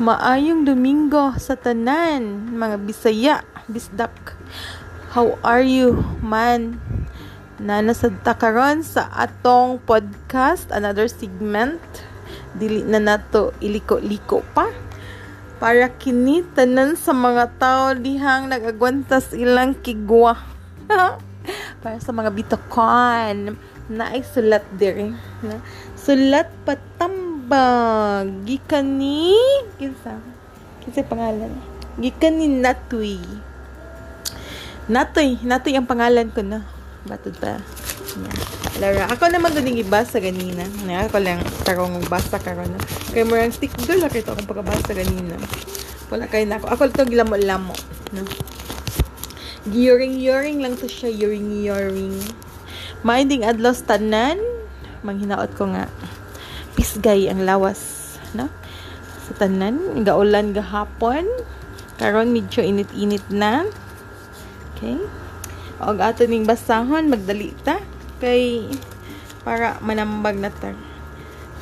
Maayong Domingo sa tanan, mga Bisaya, Bisdak. How are you, man? Na nasa takaron sa atong podcast, another segment. Dili na nato iliko-liko pa. Para kini tanan sa mga tao dihang nagagwantas ilang kigwa. Para sa mga bitokon na ay sulat diri. Sulat patam bag. Gikan ni kinsa? Kinsa pangalan? Gikan ni Natoy Natoy Natoy ang pangalan ko na. Batod pa. Yeah. Lara ako naman doon ibasa ganina yeah, ako lang tarong basa karon. Kay mo ang stick doon lang ito akong pagkabasa ganina wala kay nako ako. To gilamo-lamo no? Yuring-yuring lang to siya, yuring-yuring. Minding adlaw tanan, manghinaot ko nga pisgay ang lawas no? Sa tanan gaulan gahapon. Karon medyo init-init na. Okay? Og ato ning basahon magdali ta. Kay para manambag na ta.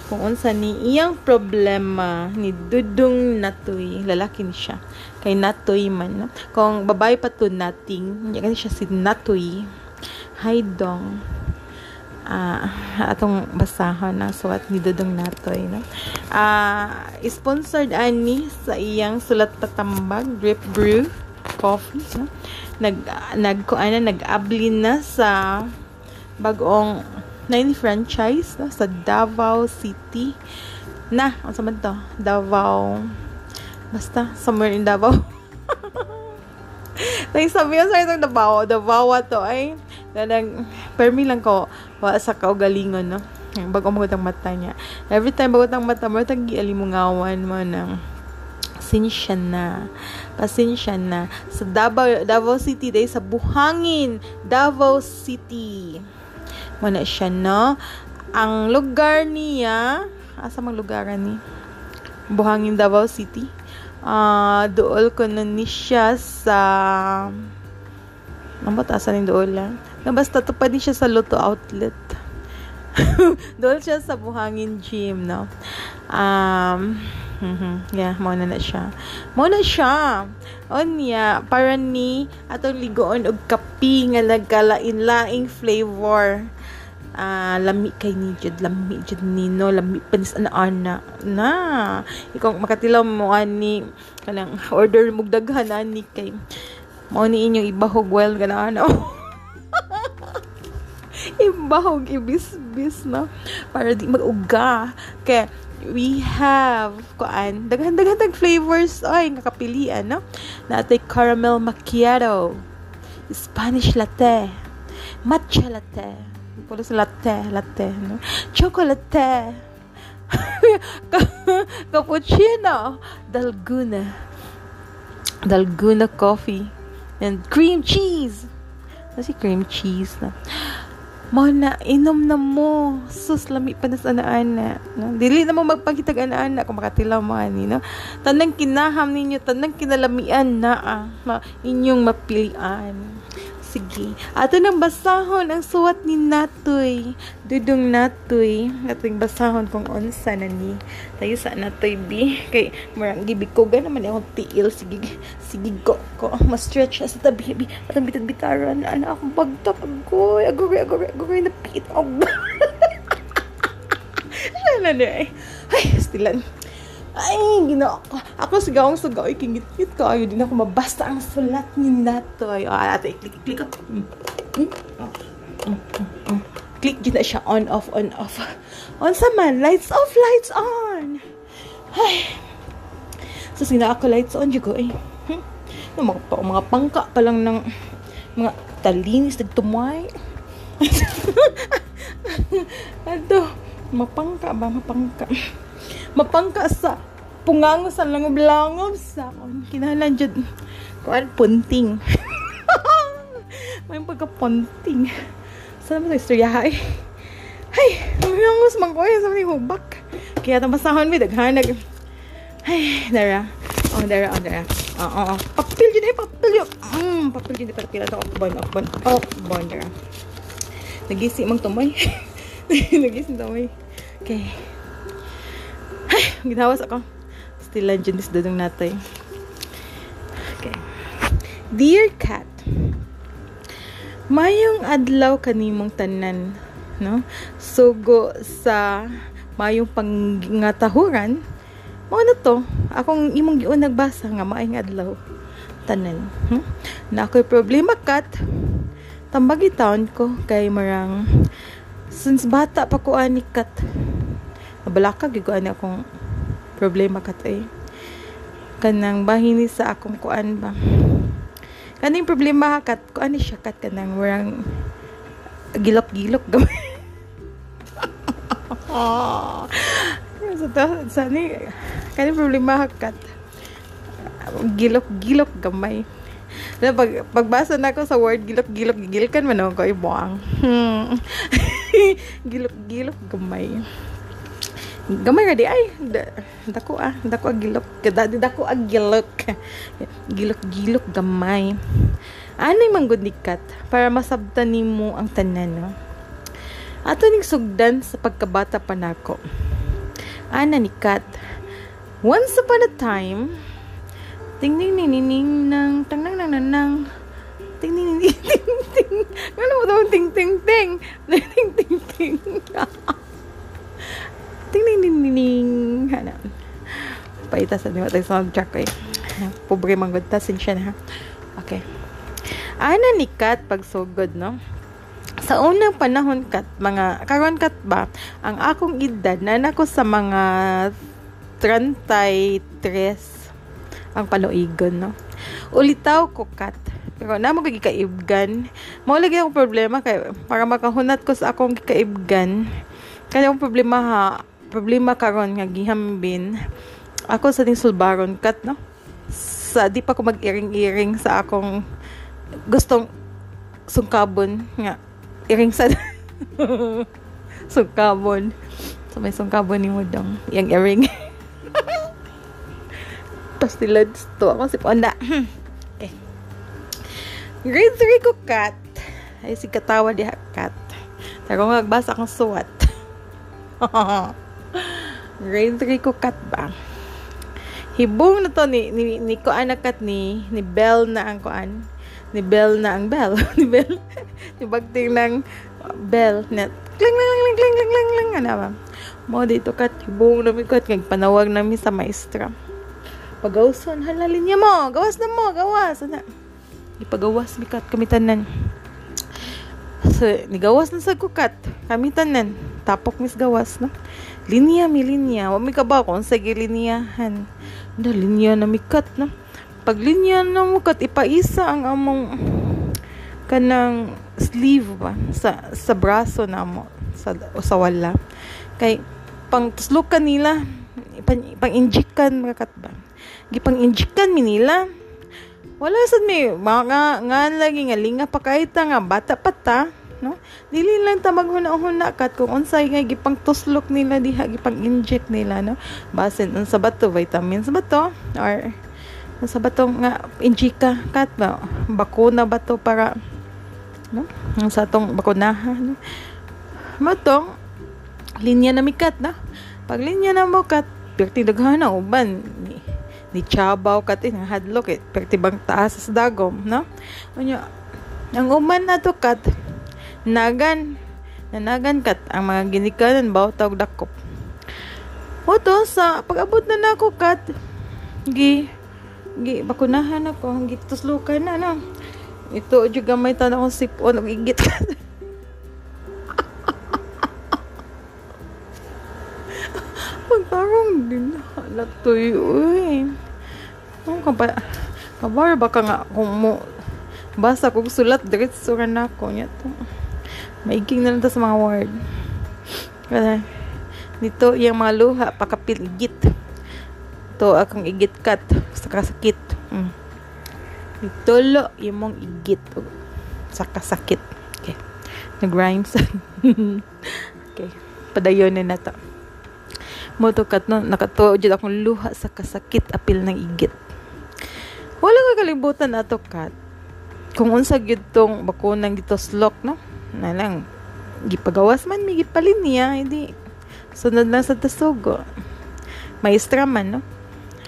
Kung unsa ni iyang problema ni Dudong Natoy lalaki ni siya. Kay Natoy man no? kung babae pa to nating. Hindi siya si Natoy. Hi dong uh, atong basahon na suwat ni Dudong Natoy no? Uh, sponsored ani sa iyang sulat patambag drip brew coffee no? Nag nag ana nag-abli na sa bagong nine franchise no, sa Davao City. Na ang sa to? Davao basta somewhere in Davao. Like, sabi ko sa itong Davao, Davao to ay Ganang, permi lang ko, wa sa kaugalingon, no? Bago mo ang mata niya. Every time bago ang mata mo, tagi alimungawan mo ng pasensya na. Pasensya na. Sa Davao, Davao City, day sa Buhangin, Davao City. Muna siya, no? Ang lugar niya, asa mang lugaran ni? Buhangin, Davao City. Uh, dool ko na ni siya sa ang batasan ng dool lang. Na basta tupad din siya sa Lotto Outlet. doon siya sa Buhangin Gym, no? Um, mm-hmm, yeah, mo na siya. Mo na siya. O niya, para ni atong ligoon og kapi nga nagkalain-laing flavor. Uh, lami kay ni jud lami jud nino lami panis ana ana na ikaw makatilaw mo ani kanang order mo daghan ani kay mo ni inyong ibahog well ganaan ibahog ibis-bis na. Para di mag-uga. Kay we have kuan daghan daghan tag flavors. Ay nga kapilian no natay caramel macchiato. Spanish latte. Matcha latte. Puro sa latte latte no? Chocolate. Cappuccino. Dalgona dalgona coffee. And cream cheese. Kasi cream cheese na. Mo na, inom na mo. Sus, lami pa na sa ana No? Dili na mo magpagkitag ana-ana kung makatilaw mo ani. No? Tanang kinaham ninyo, tanang kinalamian na ah, ma, inyong mapilian. Sige. Ato nang basahon ang suwat ni Natoy. Dudong Natoy. Ating basahon kung onsa na ni. Tayo sa Natoy B. Kay marang gibig ko. Gana man akong tiil. Sige. Sige ko. ko. Ma-stretch sa tabi. Bi. Atang bitad-bitaran. Ano akong bagtap. Agoy. Agoy. Agoy. Agoy. Napit. Agoy. Siya na na eh. Ay, stilan. Ay, gina ako sigawang sugaw, kingit-kit ko. Ayaw din ako mabasta ang sulat ni Natoy. O, oh, ate, click, click, click. Mm. Mm. Mm. Click din na siya on, off, on, off. On sa man, lights off, lights on. Ay. So, sina ako lights on, ko eh. Hmm? Mga, mga pangka pa lang ng mga talinis, nagtumay. Ato, mapangka ba? Mapangka. Mapangka sa pungango sa langob-langob sa kinahalan jud kuan punting. May pagka-punting. Sa naman sa istorya ay ay mangangos man ko sa mga hubak. Kaya ta masahon mi daghanag ay dara. Oh dara oh dara. Oh oh, oh. papil jud ay papil yun mm, papil jud papil ato okbon okbon okbon dara. Nagisi mang tumoy nagisi tumoy. Okay ay ginawas ako pastilan dyan is dadong natay. Okay. Dear cat, mayong adlaw kanimong tanan, no? Sugo sa mayong pangngatahuran, mo na to, akong imong giun nagbasa nga maayong adlaw tanan. Hmm? Na ako'y problema kat, tambagi taon ko kay marang since bata pa ko ani kat. Nabalaka gyud ko ani akong problema kat ay. Kanang bahini sa akong kuan ba. Kaning problema kat ko ani siya kat kanang marang gilok-gilok gamay. sa to, sa ni, kaning problema kat gilok-gilok gamay. Na pag pagbasa na ako sa word gilok-gilok gigilkan man ako ibuang. Hmm. gilok-gilok gamay. Gamay ra di ay da, dako ah, dako ag gilok. Kada dako ag gilok. Gilok-gilok gamay. Ano yung manggunikat para masabtan nimo ang tanan no? Ato ning sugdan sa pagkabata pa nako. Ana ni Kat. Once upon a time, ting ning ning ning ning nang tang nang nang nang ting ning ning ting ting ano mo daw ting ting ting ting ting ting ting ning ning ning ning hana paita sa nimo tayo soundtrack eh pobre manggod ta siya na okay ana ni Kat pagsugod no sa unang panahon kat mga karon kat ba ang akong edad na nako sa mga 33 ang panuigon, no? Ulitaw ko kat. Pero na mo kagikaibgan. Mao lagi akong problema kay para makahunat ko sa akong gikaibgan. Kaya akong problema ha, problema karon nga gihambin. Ako sa ting sulbaron kat, no? Sa di pa ko mag-iring-iring sa akong gustong sungkabon nga iring sa sungkabon. So may sungkabon ni mo dong. Yang earring. pastilads to. Ako si Ponda. okay. Grade 3 ko cat. Ay si katawa diha cat. Pero magbasa akong suwat. Grade 3 ko cat ba? Hibong na to ni ni, ni ko anak kat ni ni Bell na ang kuan. Ni Bell na ang Bell. ni Bell. ni bagting ng Bell na kling kling kling kling kling kling kling ano ba? Mo dito kat hibong na mi kat kag panawag nami sa maestra. Pagawson, hala linya mo. Gawas na mo, gawas. Ana. Ipagawas mikat kami tanan. So, nigawas na sa kukat. Kami tanan. Tapok mis gawas, no? Linya mi linya. Wa mi ba kung sa gilinyahan. Na linya na mikat, no? Pag linya na mo kat, ipaisa ang among kanang sleeve ba sa sa braso na mo sa sa wala kay pang tuslukan nila pang, pang injikan mga ba gipang injikan mi nila wala sad mi mga nga lagi nga linga pa kahit nga bata pa ta no? Dili lang ta maghuna-huna kat kung unsay nga gipang tuslok nila diha gipang inject nila no? Basin unsa ba to vitamins ba to or unsa ba to nga injika kat ba bakuna ba to para no? Sa tong bakunahan no? Matong linya na mikat na pag linya na mo kat perti daghan na uban ni ni Chabaw kat nga hadlok eh pertibang taas sa dagom no? Unya ang uman na to kat nagan nanagan kat ang mga ginikanan baw tawag dakop Oto sa pag-abot na nako kat gi gi bakunahan ako gi tuslukan na no ito juga may tanong kong sipon og igit Magtarong din na halatoy, uy. Ang kaba, kabar baka nga kung mo, basa kong sulat, diretso ka na ako. Niya to. Maiging na lang sa mga word. Kaya, nito, yung mga luha, pakapil, igit. Ito, akong igit kat, sa kasakit. Mm. Itulo, yung mong igit. Sa kasakit. Okay. Nag-rhymes. okay. Padayon na to mo to kat no nakatuo jud akong luha sa kasakit apil ng igit wala ko kalibutan ato kat kung unsa gyud tong bakunang dito slok no na lang gipagawas man mi gipalin niya hindi. Sunod lang sa tasugo. Maestra man no?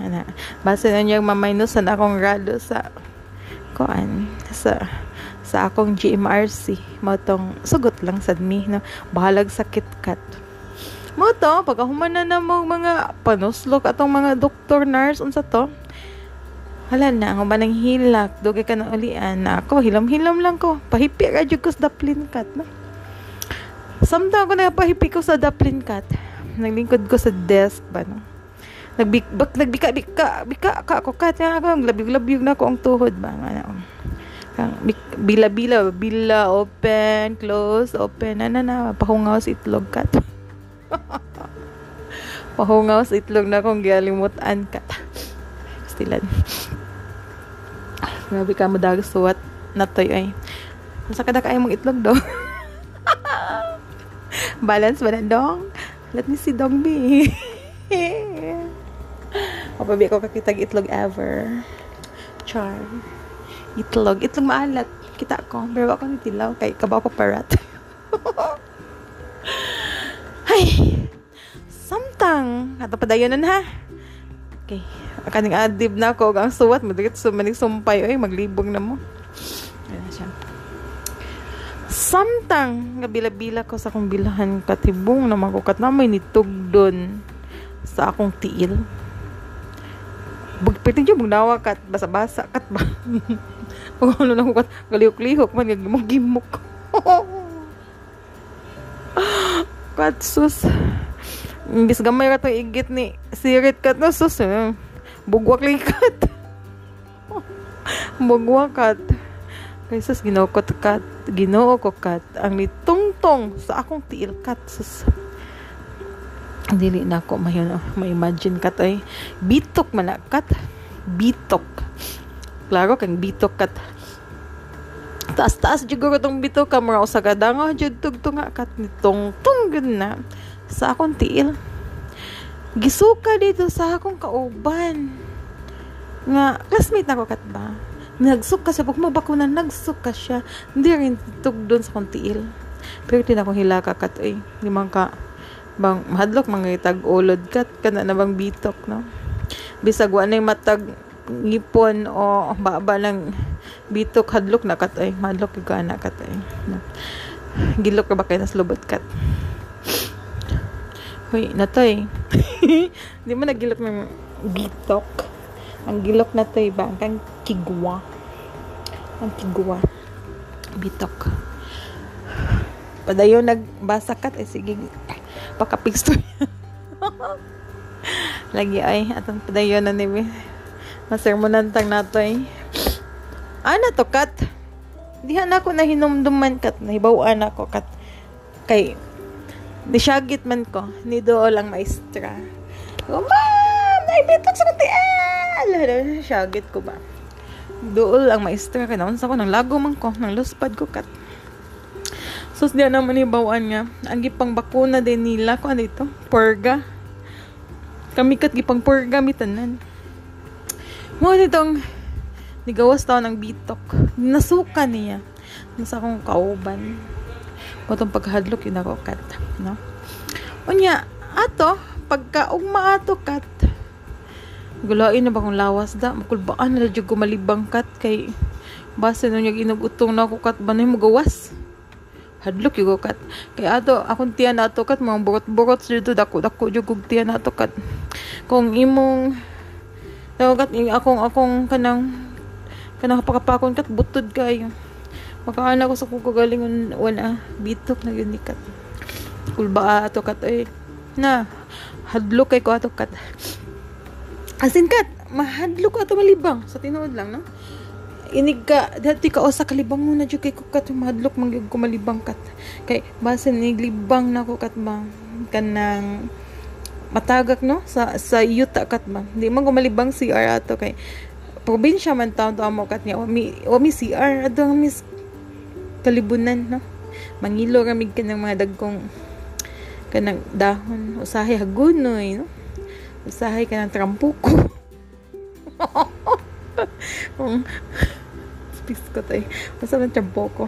Ana base na niyang maminusan akong grado sa kuan sa sa akong GMRC mo tong sugot lang sad mi no? Bahalag sakit kat mo to pagkahuman na na mo mga panuslok atong mga doktor nurse unsa to hala na ako manang hilak. Dugay ka na ulian. Na ako hilam-hilam lang ko. Pahipi jud ko sa daplin kat no? Samtang ako napahipi ko sa daplin kat naglingkod ko sa desk ba no? Nagbik nagbika bika bika ka ako kat nga ako labyog labyog na ko ang tuhod ba nga na kang bila bila bila open close open. Na na na pahungaw sa itlog kat pahungaw sa itlog na kong gialimutan kat stilan grabe ka mo dag suwat natoy ay nasa kada kaya mong itlog daw balance ba na dong let me see dong be o pabi ko kakitag itlog ever. Char. Itlog. Itlog maalat. Kita ko. Pero ako nitilaw. Kay kabaw pa parat. Ay. Samtang. Ato padayonan ha. Okay. Kaning adib na ako. Ang suwat. Madagit sumanig sumpay. Ay, maglibog na mo. Ayan siya. Samtang. Ngabila-bila ko sa akong bilahan. Katibong na makukat na may nitugdon sa akong tiil Pwede dyan magnawa kat, basa-basa kat ba? o ano na kat, galihok-lihok man, gimok-gimok. kat sus. Imbis gamay ka itong igit ni sirit kat no sus. Eh. Bugwak likat. Bugwak kat. Kay sus, ginoo ko kat. Ginoo ko kat. Ang nitungtong sa akong tiil kat sus dili na ako mayon ma-imagine kat ay bitok man kat bitok klaro kang bitok kat taas taas jud ko tong bitok ka mura usa ka dango jud tugtong nga kat nitong tunggod na sa akong tiil gisuka dito sa akong kauban. Nga classmate na ko kat ba? Nagsuka siya. Pag nagsuka siya? Hindi rin tugdon sa akong tiil pero din ako hilaka kat ay limang ka bang mahadlok mga itag ulod kat. Kana na bang bitok no? Bisag wa nay matag ngipon o baba ng bitok hadlok na kat ay mahadlok yung kana kat ay gilok ka ba kay nas lubot kat? Hoy, natoy. Di mo nagilok ng bitok. Ang gilok na to ba? Ang kigwa. Ang kigwa. Bitok. Padayon nagbasa kat ay sige pakapix to lagi ay atong padayon na ni masermonan tang nato ay ana to kat diha na ako na hinumduman kat nahibawan ako kat kay nisyagit man ko ni do lang maestra oh, ma'am naibitok sa katiel syagit ko ba dool ang maestra kay naunsa ko nang lago man ko nang luspad ko kat Sus diyan naman ibawaan nga. Ang gipang bakuna din nila ko ano ito? Purga. Kami kat gipang purga mitanan. Mo nitong nigawas tao ng bitok. Nasuka niya. Nasa akong kauban. Kutong paghadlok yun ako. No? Unya, ato, pagka ugma ato kat. Gulain na ba lawas da? Makulbaan na dyan gumalibang kat kay base na niya inugutong na ako kat ba na yung magawas hadlok yung kat kay ato akong tiyan nato kat mga burot-burot dito dako dako jud kog tiyan nato kat kung imong tawagat akong akong kanang kanang pakapakon kat butod kayo makaana ko sa kukagalingon wala. Bitok na yun kat. Kulba ato kat. Ay na hadlok kay ko ato kat. Asin kat mahadlok ato malibang. Sa tinuod lang no? Inig ka dati ka o sa kalibang mo na jud kay kukat madlok mangyud ko malibang kat. Kay base niglibang na ko kat ba kanang matagak no? Sa sa yuta kat ba di man ko malibang CR ato kay probinsya man taon to amo kat niya. O mi o mi CR ang mis kalibunan no mangilo ramig ka ng mga dagkong kanang dahon usahay hagunoy no usahay ka ng trampuko um, ko tay. Basta man tiyampo ko.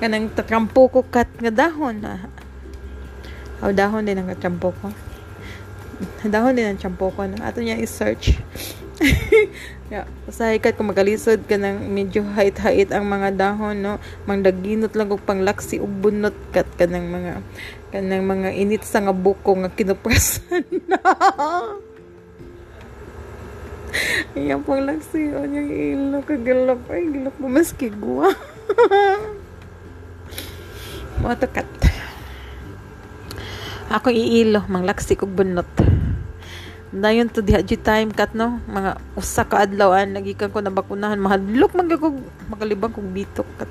Kanang tatrampo ko kat nga dahon. Ah. Aw dahon din ang katrampo ko. dahon din ang champoko na ato niya i-search yeah. sa hikat kung magalisod ka ng medyo hait-hait ang mga dahon no? Mangdaginot lang og panglaksi ug bunot kat kanang mga kanang mga init sa nga buko nga kinuprasan Iyan pang laksi o niyang ilo kagalap ay gilap mo maski guwa mo to kat. Ako iilo mang laksi kog bunot dayon to diha time kat no? Mga usa ka adlawan nagikan ko na bakunahan mahadlok man kog makalibang kog bitok kat.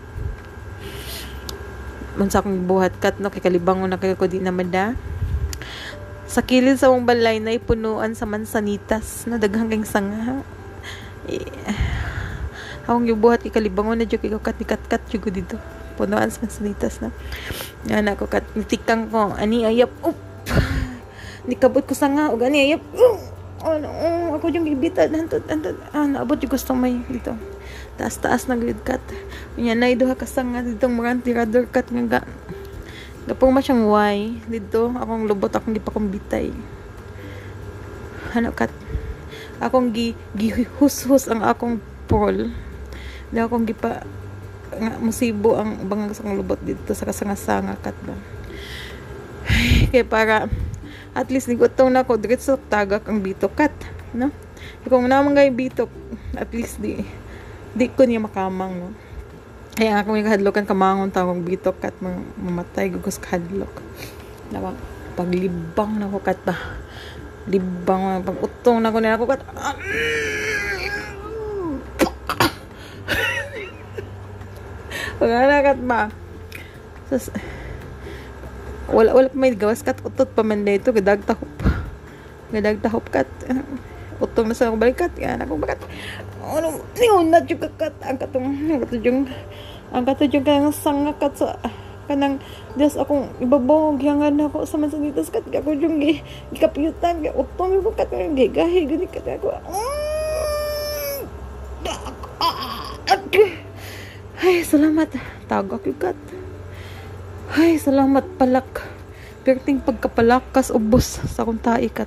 Unsa akong buhat kat no? Kay kalibang na kay ko di na mada sa kilid sa mong balay na ipunuan sa mansanitas na daghang kang sanga. Eh, akong gibuhat kay kalibangon na jud kay kat ni kat kat jud dito. Punuan sa mansanitas na yan ako kat nitikang ko ani ayap. Up nikabot ko sa nga og ani ayap ano oh, ako yung gibita nantod nantod. Ah naabot yung gusto may dito. Taas taas na grid cut nya nay duha ka nga dito mga tirador cut nga ga Gapong ma siyang Y? Dito akong lubot akong di pa kong bitay ano kat? Akong gi gihus-hus ang akong pol. Di akong gipa nga musibo ang bangang sa lubot dito sa kasanga-sanga kat ba. Kay para at least nigutong na ko diretso tagak ang bitok kat no? Kung naman gay bitok. At least di di ko niya makamang no? Kaya ako may kahadlokan kamangon tawag bitok kat mamatay gugos kahadlok. Na paglibang na ko kat ba? Libang pag utong na ko na ako kat pag kat ba? Sus, wala wala may gawas kat utot pa man dito gadag tahop gadag kat utong na sa balikat yan ako bakat ano niyon na juga kat ang katong ang katong ang katong kanang sanga kat sa kanang des akong ibabong gihangan na ako sa mansanitas kat ako yung gi gikapyutan gi utong ko kat gi gahi gani kat ako ay salamat. Tagak yung kat ay, salamat palak. Perting pagkapalakas ubos sa kong taikat.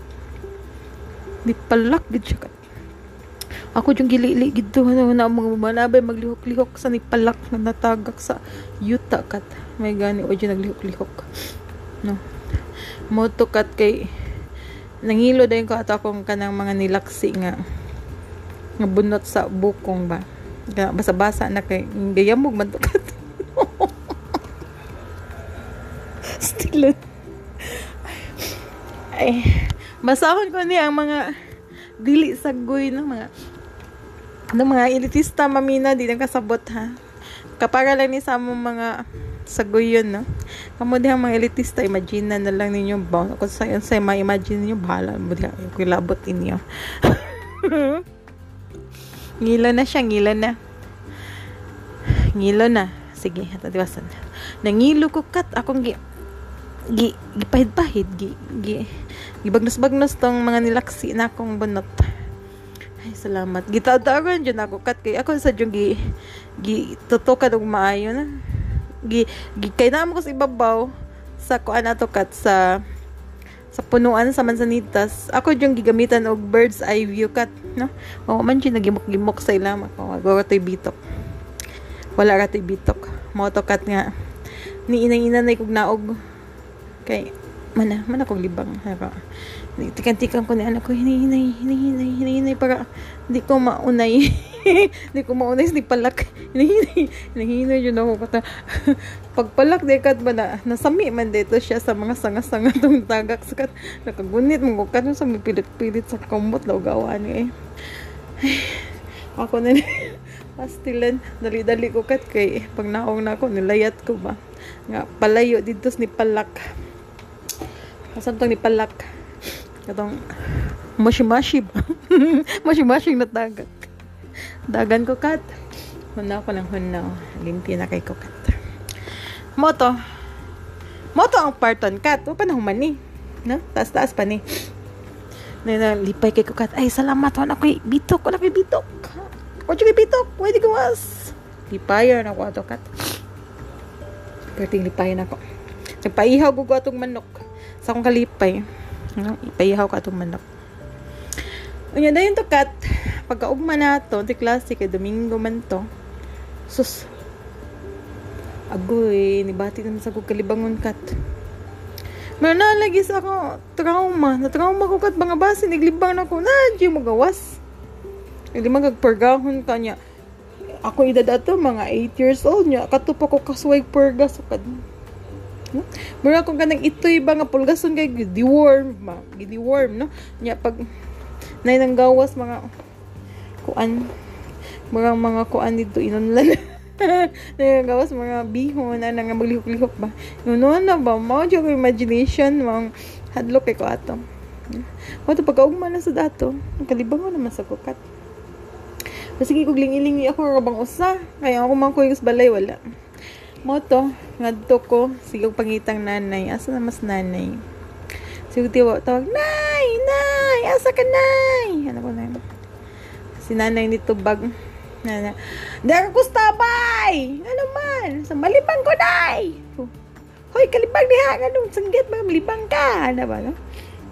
Di palak gid siya. Ako yung gilili gid to ano na mga manabay maglihok-lihok sa ni palak na natagak sa yuta kat. May gani o naglihok-lihok. No. Moto kat kay nangilo dayon ko ato akong kanang mga nilaksi nga nga bunot sa bukong ba. Basa-basa na kay gayamog man to kat. Still. Ay, basahon ko ni ang mga dili sagoy ng mga ng mga elitista mamina di nang kasabot ha. Kapara lang ni sa mga sagoy yun, no? Kamo diha mga elitista, imagine na lang ninyo ba? Kung sa yun sa ma-imagine ninyo, bahala mo diha. Kung labot inyo. ngilo na siya, ngilo na. Ngilo na. Sige, tatiwasan. Nangilo ko kat akong gi gi gipahid-pahid gi gi gibagnos-bagnos tong mga nilaksi na akong bunot. Ay salamat. Gitaw-tawan jud ako kat kay ako sa jud gi gi tutukan og maayo na. Gi, gi kay na ko sa ibabaw sa kuan ato kat sa sa punuan sa mansanitas. Ako yung gigamitan og bird's eye view cut no? O man jud nagimok-gimok sa ilam ako wala toy bitok. Wala ra bitok. Mo to kat nga ni inang-inanay kog naog Kay, mana, mana kong libang. Hara. Tikan-tikan ko ni anak ko, hinihinay, hinihinay, hinihinay para hindi ko maunay. Hindi ko maunay sa palak. Hinihinay, hinihinay yun ako kata. Pagpalak, dekat ba na, nasami man dito siya sa mga sanga-sanga tong tagak. Sakat, nakagunit mo ko kanong sa pilit-pilit sa kumot na ugawan eh. ako na pastilan dali-dali ko kat kay pag naong na ako nilayat ko ba nga palayo dito ni palak Asan tong nipalak? Katong mashi-mashi ba? mashi-mashi na tagak. Dagan ko kat. Hunaw ko ng hunaw. Limpi na kay ko kat. Moto. Moto ang parton kat. O pa na humani. No? Taas-taas pa ni. Na, na lipay kay ko kat. Ay, salamat. Wala ko bitok. Wala ko bitok. Wala ko bitok. Pwede gawas. Lipayan ako ato kat. Perting lipayan ako. Nagpaihaw ko atong manok sa akong kalipay No? Ipayahaw ka itong manok. Unya dayon to kat pagkaugma na to ti klase kay Domingo man to. Sus. Agoy, nibati naman sa kong kalibangon kat. Mga nalagi sa ako trauma. Na trauma ko kat mga basi naglibang na ko. Na, di mo gawas. Hindi magagpergahon ka niya. Ako edad ato, mga 8 years old niya. Katupa ko kasway perga so kad. No? Mura kung kanang itoy ba nga pulgason kay gidiworm, ma, gidiworm, no? Nya pag nay nang gawas mga kuan mga mga kuan dito inunlan. Nay gawas mga bihon na nga maglihok-lihok ba? Nuno na ba? Mo jo imagination mga hadlok kay ko ato. Mo to pagkaugma na sa dato kalibangon naman sa kukat. Sige kog lingilingi ako rabang usa? Kaya ako man balay wala mo to ngadto ko sige pangitang nanay asa na mas nanay sige tiwa tawag nay nay asa ka nay ano ko na si nanay nito bag Nana, Dara ko stabay! Ano man? Sa malibang ko, nay! Hoy, kalibang diha! Anong sanggit mga malibang ka? Ano ba, no?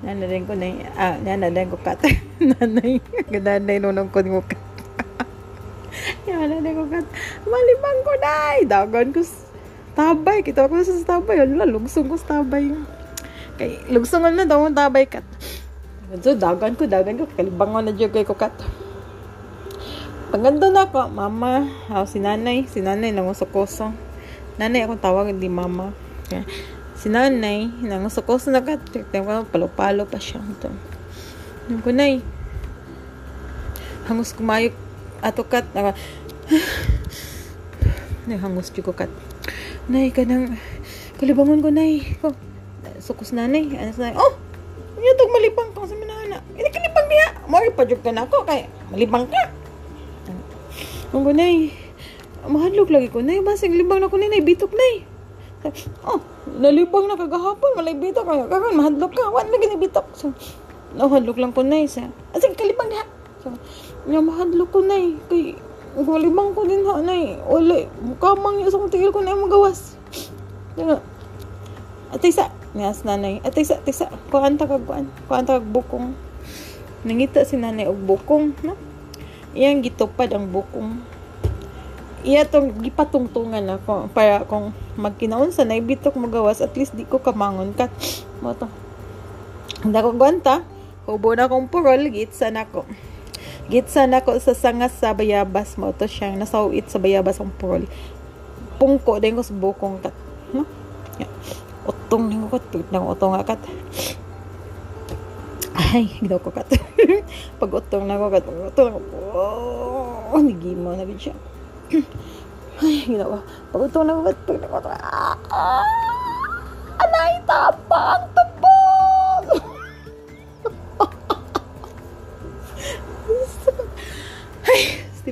Nana rin ko, nay. Ah, nana rin ko kat. nanay. Nanay nunong ko ni mo kat. Nana rin ko kat. Malibang ko, nay! Dagan ko tabay. Kita ko sa tabay. Wala, lugsong ko sa tabay. Kay, lugsong na daw tabay kat. So, dagan ko, dagan ko. Kalibangon na dyan kay ko kat. Paganda na ako, mama, oh, si nanay, si nanay nangusukoso. Nanay akong tawag, hindi mama. Si nanay, nangusukoso na kat. Palo-palo pa siya. Ito. Yung ko, nay. Hangus kumayok ato kat. Naka, nay, hangus ko kat. Nay, kanang, kalibangon ko, nay. Oh, sukos nanay. Ano sa nanay? Oh! Ano itong malibang ka sa manana? Ini kalibang niya. Mari pa ka na ako. Kaya, malibang ka. Ang gunay, mahadlok lagi ko, nay, basig libang na ko, nay, bitok, nay. Oh, nalibang na kagahapon, malay bitok, kaya kakan, mahadlok ka, wan lagi ni bitok. So, nahadlok lang ko, nay, sa, asig, kalibang na. So, nga mahadlok ko, nay, kay, kalibang ko din ha, nay, wala, mukamang niya sa tigil ko, nay, magawas. Nga, atay sa, niyas nanay, atay sa, atay sa, kuhaan ta kag, kuhaan, kuhaan kag bukong. Nangita si nanay og bukong, no? iyang gitupad ang bukong. Iya tong gipatungtungan ako para kung magkinaon sa naibitok magawas at least di ko kamangon kat mo to. Hindi ko gwanta hubo na kong purol gitsa na ko gitsa na ko sa sangas sa bayabas mo to siyang nasawit sa bayabas ang purol pungko din ko sa bukong kat no? yeah. utong din ko kat nang utong kat ay, ginaw ko kat. pag utong na ko kat, pag utong na ko, oh, na siya. ay, ginawa. Pag utong na ko kat, pag utong na ko, ah, anay tapang tubog!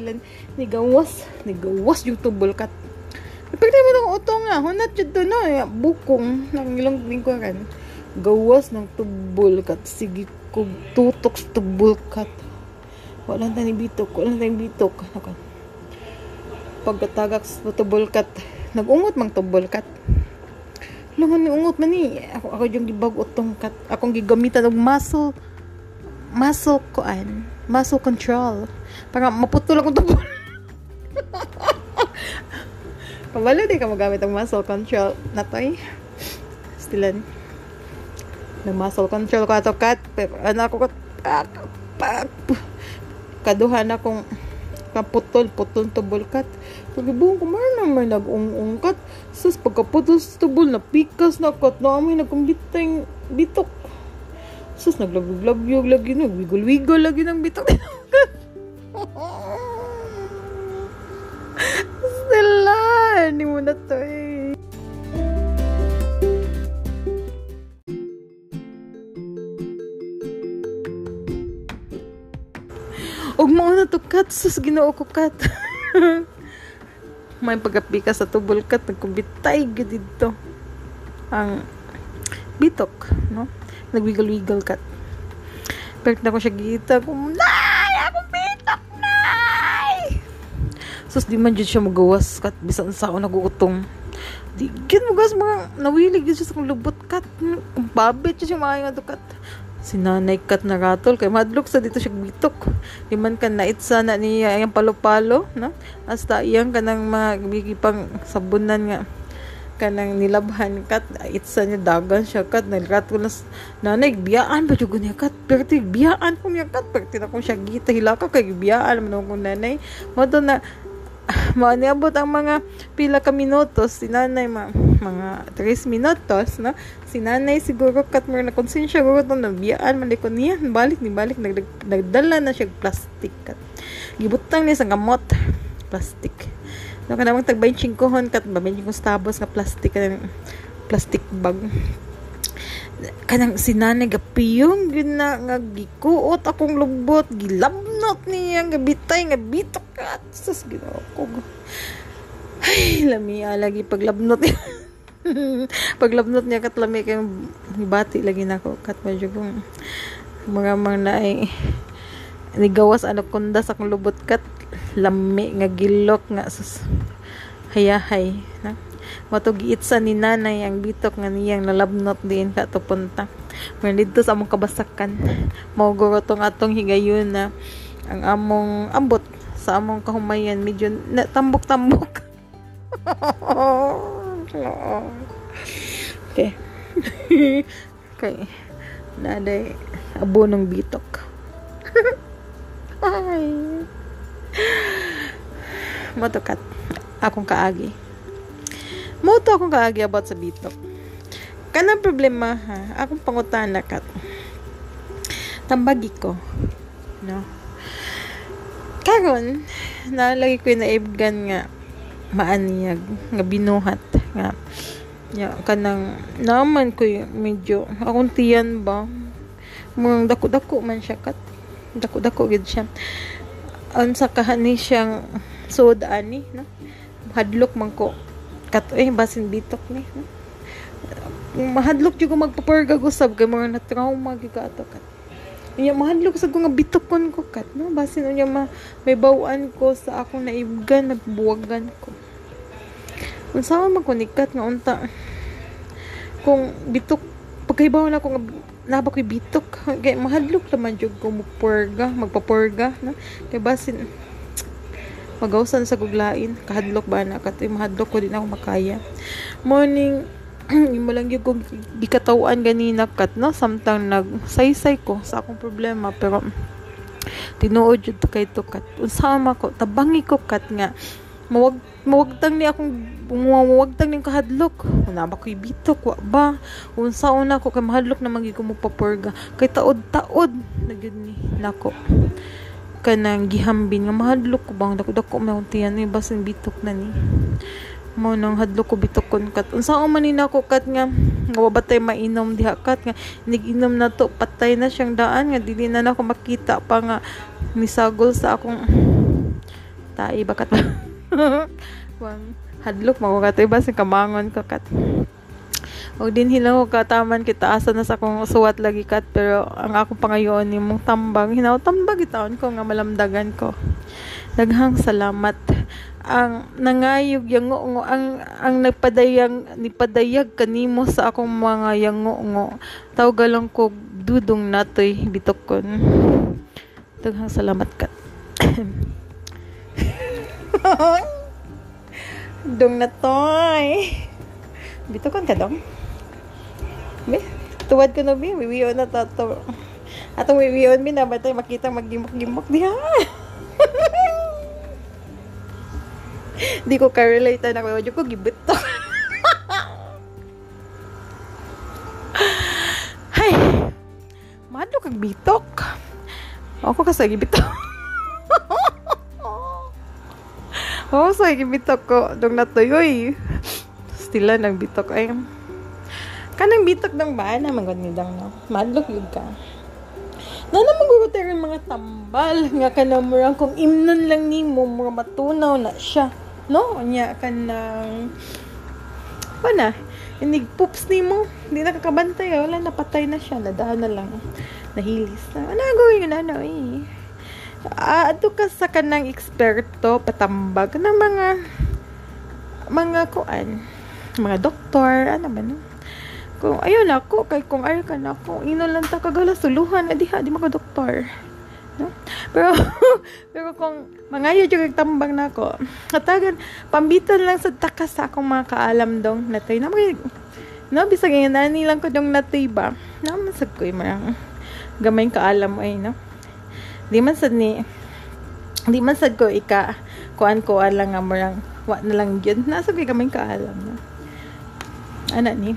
Stilan, nigawas, nigawas yung tubol kat. Pag naman ang utong nga, hunat yun doon na, bukong, nang ilang lingkuran. Gawas ng tubol kat. Sige ko tutok sa tubol kat. Wala tani bitok wala tani bitok. Ano pagkatagak sa tubol kat nagungot mang tubol kat. Langan ni ungot man ni. Ako ako yung gibag utong kat. Akong gigamitan og muscle muscle koan muscle control para maputol akong tubol Kabalo di ka magamit ang muscle control na to eh. Stilan na muscle control ko ato kat. Ano ako kat? Kaduhan akong kaputol putol tubol kat. Pagibong ko man naman nag-ung-ung kat. Sus pagkaputol sa tubol na pikas na kat. Na amin nagkumbitang bitok sus naglabyog-labyog lagi nagwigol-wigol lagi ng bitok Stella hindi mo na to eh Og mo na to kat sus Ginoo ko kat. May pagapika sa tubol kat nagkumbitay dito. Ang bitok, no? Nagwiggle-wiggle kat. Pero na ko siya gita ko, Nay! Sus, di man dyan siya magawas kat bisan sa ako nagutong. di gid mo gas mga nawilig siya sa lubot kat. Babit siya mga nga dukat sinanay kat na ratol kay madlok sa dito siya bitok liman kan na itsa na niya ang palo-palo no? Hasta iyang kanang mga pang sabunan nga kanang nilabhan kat. Itsa niya dagan siya kat. Nagrat ko na nanay biyaan ba jud niya kat. Pero ti biyaan ko niya kat. Pero na kong siya gita hilaka kay biyaan man ko nanay. Mo na maaniabot ang mga pila ka minutos. Si nanay ma, mga 3 minutos no? Si nanay siguro kat mo na konsensya guro to na biyaan man ko niya. Balik ni balik nag, nagdala na siya plastic. Kat gibutang niya sa gamot plastic. No, ka namang tag 25 hon kat ba 25 stabos nga plastic kanang plastic bag. Kanang sinane gapiyong gyud na nga gikuot akong lubot, gilabnot niya nga bitay nga bitok kat. Sus ginoo ko. Ay, lami lagi paglabnot niya. paglabnot niya kat lami kay bati lagi nako kat medyo kung mga mga na ay nigawas kunda sa akong lubot kat lami nga gilok nga sus hayahay na matog sa ni nanay ang bitok nga niyang nalabnot din ka to punta Pero dito sa among kabasakan mao tong atong higayon na ang among ambot sa among kahumayan medyo tambok-tambok. Okay. Okay. Naday abo ng bitok. Ay. Motokat akong kaagi. Moto akong kaagi about sa bitok. Kanang problema ha? Akong pangutana kat tambagi ko no karon nalagi ko na ibgan nga maaniyag nga binuhat nga ya kanang naman ko medyo akong tiyan ba? Murang dako-dako man siya kat dako-dako gid siya. Unsa kahani siyang sod ani no? Hadlok man ko kat eh basin bitok ni no? mahadlok jud ko magpapurga gusab kay mga na trauma gyud ato kat Inya mahadlok sa ko nga bitok kon ko kat no? Basin unya ma may bawaan ko sa akong naibgan nagbuwagan ko. Unsa man ko nikat nga unta kung bitok pagkaibaw na ko nga naba ko'y bitok. Kay mahadlok naman jud ko magpurga magpapurga no? Kay basin magawsan sa guglain kahadlok ba na katoy mahadlok ko din ako makaya. Morning imo lang yung kong gikatawan ganina kat no? Samtang nagsaysay ko sa akong problema pero tinuod jud kay to kat. Unsa ko tabangi ko kat nga mawag mawagtang ni akong mawagtang ning kahadlok. Una ba ko'y bitok wa ba? Unsa una ko kay mahadlok na magi ko magpapurga kay taod-taod nagyud ni nako. Kanang gihambin nga mahadlok ko bang dako dako may untiyan ni basin bitok na ni mo nang hadlok ko bitok kon kat unsa man ni nako kat nga nga mainom diha kat nga niginom na to patay na siyang daan nga dili na nako makita pa nga misagol sa akong tai bakat Wang hadlok mo katay ba sa kamangon ka kat. O din hilang ko kataman kita asa na sa akong suwat lagi kat pero ang akong pangayon ni mong tambang hinaw tambag itaon ko nga malamdagan ko. Daghang salamat ang nangayog yang ngo ang ang nagpadayang ni padayag kanimo sa akong mga yango ngo tawgalang ko dudong natoy bitokon daghang salamat kat dong na toy. Bito kon ka dong. Be, tuwad ko no bi, wiwiyo na tato. Atong wiwiyon mi na batay makita maggimok-gimok diha. Di ko ka-relate na ko, ko gibit to. Hay. Madlo kag bitok. Ako kasi gibitok. Oh, sa bitok ko. Dong natuyoy. Stila ng bitok ay. Kanang bitok ng ba na magod ni dang no. Madlok yun ka. Na naman gugutin rin mga tambal. Nga ka na murang kung imnon lang ni mo, mga matunaw na siya. No? Nya ka nang... Wala. Inig poops ni mo. Hindi nakakabantay. Wala, napatay na siya. Nadahan na lang. Nahilis na. Ano gawin yun, ano eh uh, ato ka sa kanang eksperto patambag ng mga mga kuan mga doktor ano ba no kung ayun ako kay kung ay ka na ako ino lang ta kagala suluhan na diha di maka doktor pero pero kung mangayo jud tambang nako katagan pambitan lang sa takas sa akong mga kaalam dong natay na no bisag ngayon nani lang ko dong natay ba? Na masag ko marang gamay kaalam ay no? Di man sad ni di man sad ko ika kuan ko lang nga marang wa na lang yun nasa ko gamay kaalam no? Ana ni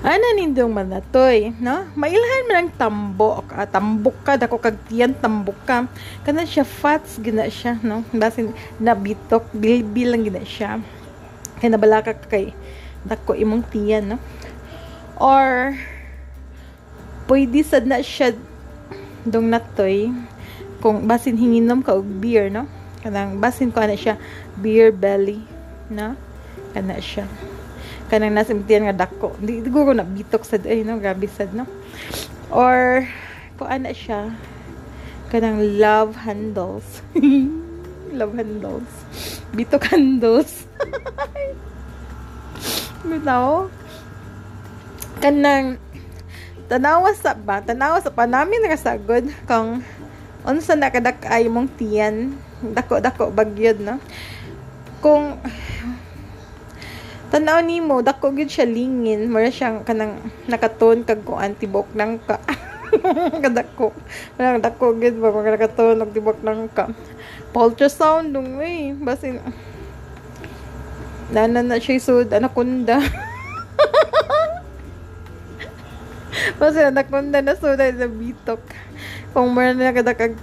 ana nindong manatoy no? Mailhan man ang tambok. Ah, tambok ka dako kag tiyan tambok ka. Kana siya fats gina siya no? Basin nabitok bilbil lang gina siya. Kay nabalaka ka kay dako imong tiyan no? Or pwede sad na siya dong natoy kung basin hinginom ka og beer no? Kanang basin ko ana siya beer belly no? Kana siya kanang nasa imtiyan nga dako. Di siguro na bitok sad ay no grabe sad no? Or ko ana siya? Kanang love handles. Love handles. Bitok handles. Bitaw kanang tanawa sa ba? Tanawa sa panami nga sagod. Kung unsa na kadak-ay mong tiyan? Dako-dako bagyod no? Kung tanaw nimo dako gyud siya lingin. Mura siyang kanang nakaton kag kuan tibok nang ka. Kadako kanang dako gyud ba kung nakaton og tibok nang ka. Ultrasound dong eh basin nana na siya sud anakunda. Basin anakunda na sud sa bitok kung mura na kadakag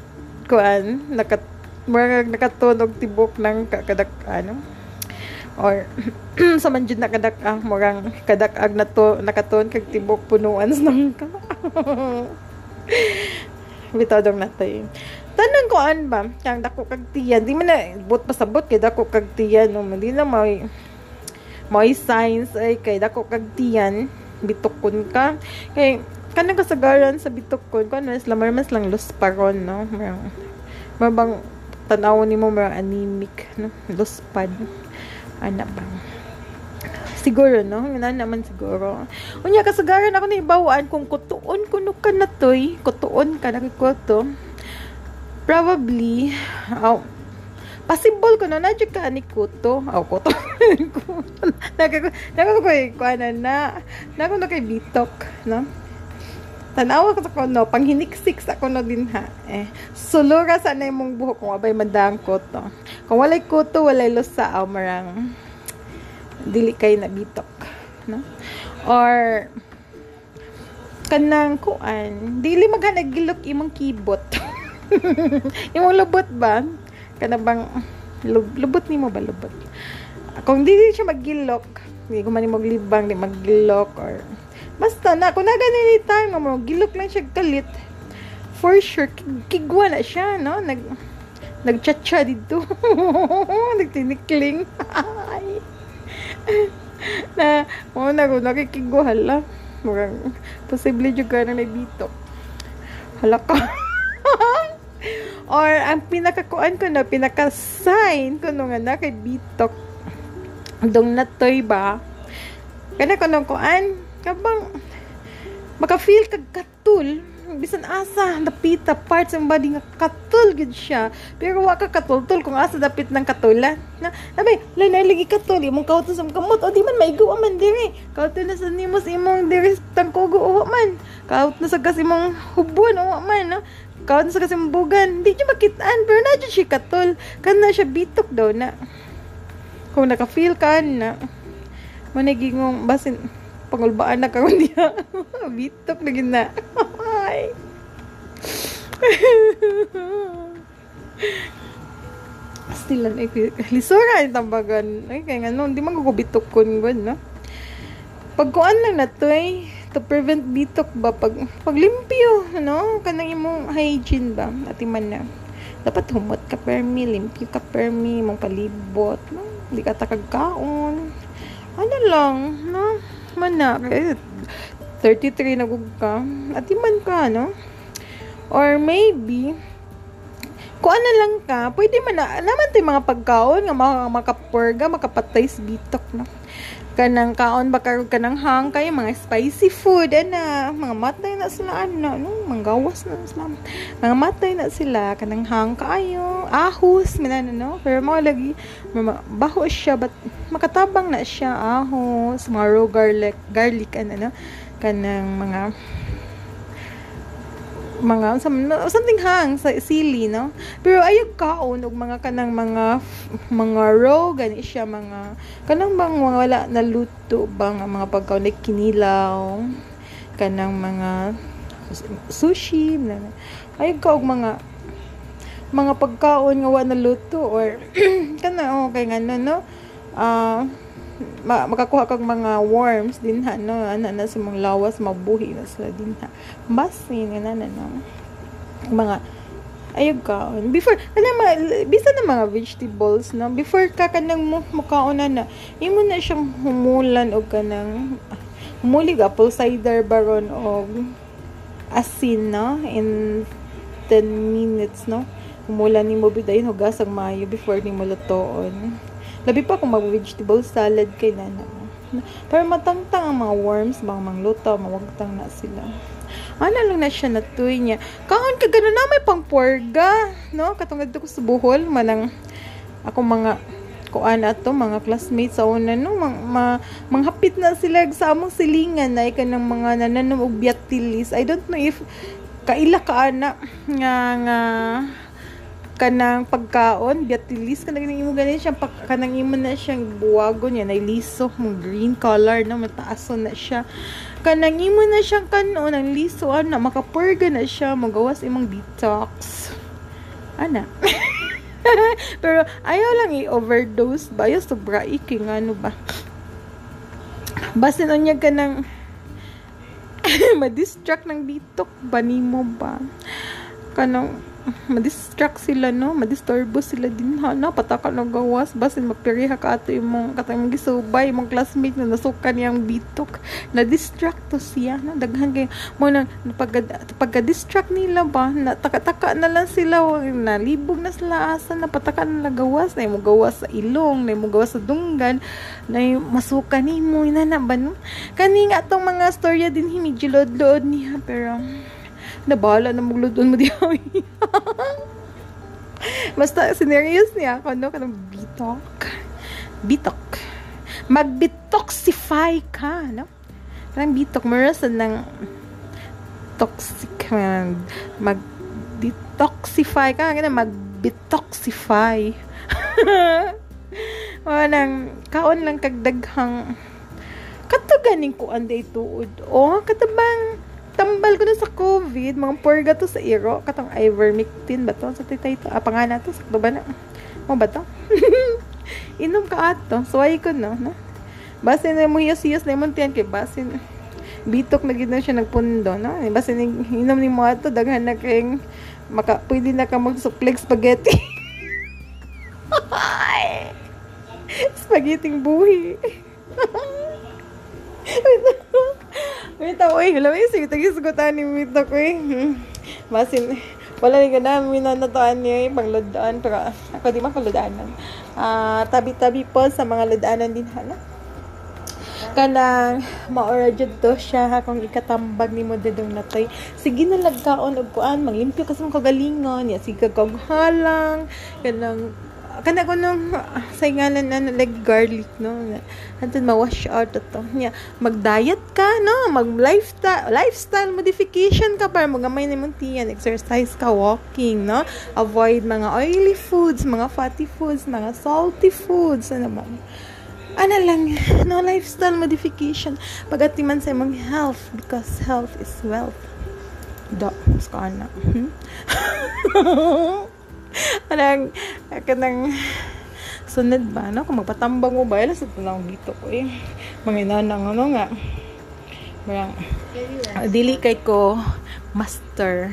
kuan nakat mura nakaton og tibok nang ka kadak ano or sa man jud nakadak ah murang kadak-ag na to nakaton kag tibok punuan sa nang ka. Bitaw dong natay. Tanan ko an ba? Kang dako kag tiyan. Di man na bot pasabot kay dako kag tiyan. No di na may may signs ay kay dako kag tiyan. Bitukon ka. Kay kanang kasagaran sa bitukon kun mas lamar mas lang lusparon no? Mabang tanaw ni mo marang anemic no? Luspad ana ba siguro no? Nga naman siguro. Unya kasagaran ako na ibawaan kung kutuon kuno ka na toy. Kutuon ka na to. Probably oh, possible ko no na ka ni kuto. Aw kuto. Ko ko ana na nako na kay bitok no tanawa ko ko no? Panghiniksik sa ko no din ha? Eh sulura sa na imong buhok kung abay mandang kuto kung walay kuto walay lusa aw marang dili kay na bitok no? Or kanang kuan dili maghanagilok imong kibot. Imong lubot ba? Kana bang lub, lubot nimo ba lubot? Kung dili siya magilok hindi ko man ni maglibang di maggilok or basta na kung nagani ni time mo gilok lang siya kalit for sure kigwa na siya no? Nag nagchatcha dito. Nagtinikling. Na mo na ko nakikigwa hala. Murang posible jud ka na bitok hala ka. Or ang pinakakuan ko no pinaka sign ko no nga na kay bitok. Dong natoy ba? Kana ko no kuan kabang maka-feel kag katul. Bisan asa dapita parts ng body nga katul gid siya. Pero wa ka katultul kung asa dapit ng katulan. Na abay lay na lagi katul. Imong kauto sa kamot. O di man maigaw man diri. Kauto na sa nimos imong diri tangkugo o man. Kaut na sa kasi imong hubon o man no? Kaut na sa kasi imong bugan. Di niyo makitaan pero na siya katul. Kan na siya bitok daw na. Kung naka-feel ka na. Manigingong basin pangulbaan na karon diha bitok na gina. Ay. Still an lisura ang tambagan. Ay kaya nga no hindi man ko bitok kun gud no? Pagkuan lang na to eh. To prevent bitok ba? Pag paglimpyo no kanang imong hygiene ba? Ati man na. Dapat humot ka permi limpyo ka permi mong palibot no? Hindi ka takagkaon ano lang no man na. Eh, 33 na gug ka. Ati man ka no? Or maybe kung ano lang ka, pwede man na, naman tayo mga pagkaon nga mga makapurga, makapatay sa bitok, no? Kanang kaon ba karon kanang hang kay mga spicy food ana mga matay na sila ana no manggawas na sila. Mga matay na sila kanang hang kaayo ahos minana no? Pero mo lagi baho siya but makatabang na siya ahos mga raw garlic garlic ana no? Kanang mga mga something hang sa sili no? Pero ayog kaon og mga kanang mga mga raw gani siya mga kanang bang mga wala na luto bang mga pagkaon like kinilaw kanang mga sushi ayog ka og mga mga pagkaon nga wala na luto or kana oh kay ngano no ah uh, ma makakuha kag mga worms din ha no? Ana na sa mga lawas mabuhi na sila din ha? Basin nga na no? Mga ayog ka before kana ma bisa na mga vegetables no? Before ka kanang mo mukaon na imo na siyang humulan og kanang humuli apple cider baron og asin no? In 10 minutes no? Humulan ni mo bidayon hugasang mayo before ni mo lutoon Labi pa kung mag-vegetable salad kay nana. Pero matangtang ang mga worms, mga mangluto, mawagtang na sila. Ano lang na siya natuy niya. Kahon ka gano'n na may pangporga. No? Katungad ko sa buhol. Manang ako mga kuan ato mga classmates sa una no mang, ma, manghapit na sila sa among silingan na ikanang mga nananom og biatilis i don't know if kaila ka ana nga nga kanang pagkaon biatilis kanang imo ganin siya pag, kanang imo na siyang buwagon niya nay liso mo green color na mataaso na siya. Kanang imo na siyang kanon ang liso ana makapurga na siya magawas imong detox. Ana. Pero ayaw lang i-overdose ba? Ayaw sobra iki nga ano ba? Basta unya ka ng ma-distract ng detox ba nimo ba? Kanang madistract sila no? Madisturbo sila din ha? No pataka na gawas. Basin mapiriha ka ato imong katang gisubay imong classmate na nasukan niyang bitok. Na distract to siya no? Daghan kay mo na pagka pagka distract nila ba na taka-taka na lang sila na libog na sila asa na pataka na gawas. Na mo gawas sa ilong na mo gawas sa dunggan na masukan nimo ina na ba no? Kani nga tong mga storya din himidjulod-lod niya pero na bahala na magludon mo di Basta, sineryos niya ako, no? Kanang bitok. Bitok. Magbitoxify ka, no? Kanang bitok. Marasan ng toxic. Mag-detoxify ka. Kanang mag-bitoxify. Manang, kaon lang kagdaghang katuganing ko anday tuod. O, katabang tambal ko na sa COVID, mga purga to sa iro, katong ivermectin ba to? Sa titay to, ah, pangana to, sakto ba na? Mo ba to? Inom ka ato, suway ko no, no? Basin na mo hiyas-hiyas na imong tiyan kay basin bitok na gid na siya nagpundo, no? Basin inom ni mo ato, daghan na kayong maka, pwede na ka mag-suplex spaghetti. spaghetti buhi. Wait ako eh. Alam mo yung sige, tagisgutan ni Mito ko eh. Masin, wala rin ka na, minanatuan niya eh, panglodaan. Pero ako di makalodaanan. Uh, tabi-tabi po sa mga lodaanan din hala. Kanang maora jud to siya kung ikatambag ni mo dedong natay. Sige na lagkaon og kuan, mangimpyo kasi mong kagalingon, ya sige kag halang, kanang kana ko nung sa ngalan na like garlic no? Antud ma-wash out to. Nya mag-diet ka no? Mag lifestyle lifestyle modification ka para magamay ni mong tiyan exercise ka walking no? Avoid mga oily foods mga fatty foods mga salty foods ano ba? Ano lang no? Lifestyle modification. Pagatiman sa imong health because health is wealth. Do ska na. Hmm? Anang, kanang, sunod ba, no? Kung magpatambang mo ba, ilas ito lang dito ko eh. Mga inanang, ano nga. Marang, dili kay ko master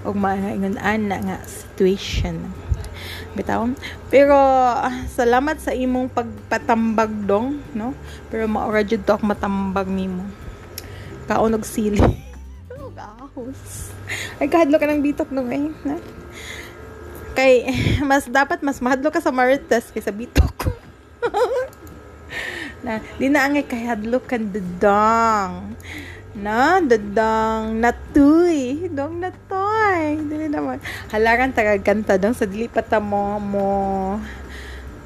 og maingon ana nga situation. Bitaw. Pero uh, salamat sa imong pagpatambag dong no? Pero maora jud to matambag nimo. Kaon og sili. Gahos ay kahadlo ka ng bitok nung eh na Kay, mas dapat mas mahadlo ka sa Marites kaysa Bitok. Na, di na angay kahadlok kan dadang. Na, dadang natuy. Dong natoy. Dili naman. Halaran tagaganta dong sa dili pa mo mo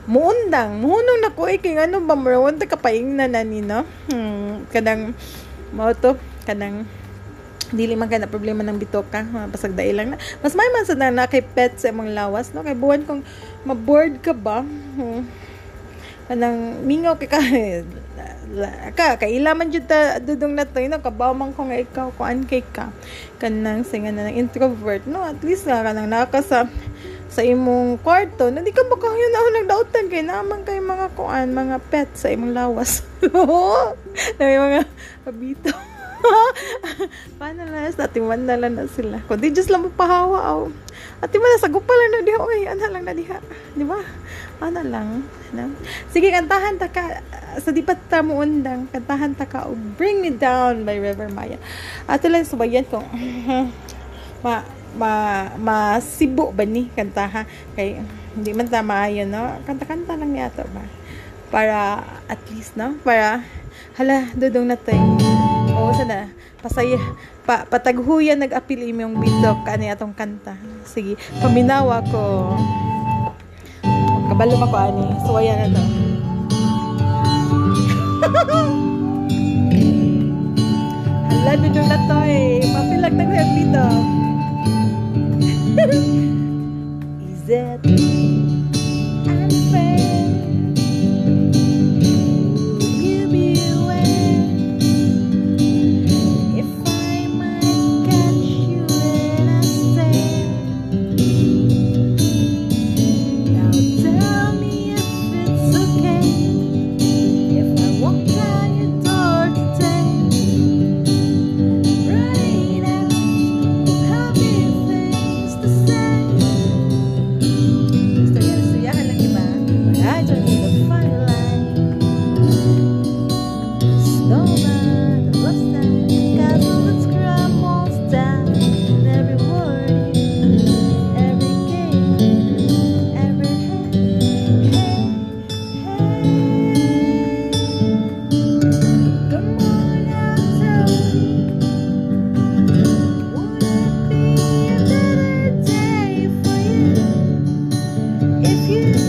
muundang muhunong na ko eh kay ano ba marawan ta kapaing na nani no hmm, kadang mo to kanang dili man problema ng bitoka pasag dai lang na. Mas may man sa na, na kay pet sa imong lawas no? Kay buwan kung ma-board ka ba? Hmm. kanang mingaw kay ka. Ka kaila man jud ta dudong na to no? Kabaw man ko nga ikaw kuan kay ka. Kanang singa na ng introvert no? At least nga kanang naka sa sa imong kwarto na di ka ba kayo na lang dautan kay naman kay mga kuan mga pet sa imong lawas. May mga kabito paano na sa timan na lang na sila. Kung di just lang mapahawa aw at di ba na sagupa lang na diha oy ana lang na diha. Di ba? Ana lang no? sige kantahan ta ka sa di pa ta mo kantahan ta ka og Bring Me Down by River Maya. Ato lang subayan kung ma ma masibo ba ni kanta ha kay hindi man tama yun no? Kanta-kanta lang niya to ba? Para at least no? Para hala dudong na tayo oo sana. Pasaya pa, pataghuyan nag-apil imong bidok kani atong kanta. Sige paminawa ko kabalo pa ko ani. Suwaya na to. Hala dudong na to eh. Ko yung bidok Is it if you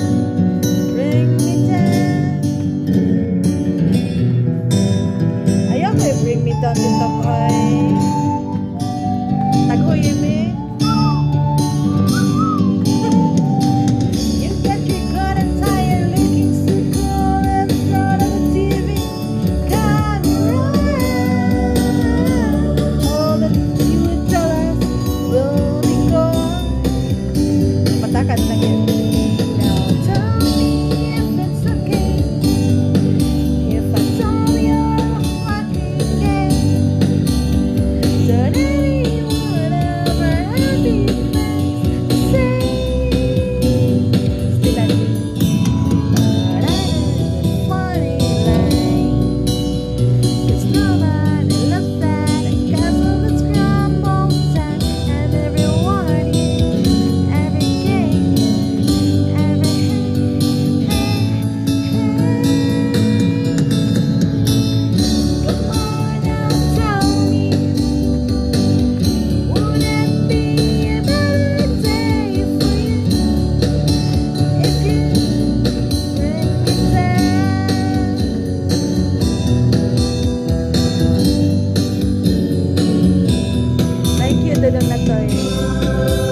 cute doon na to eh.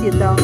Tambag kanimo.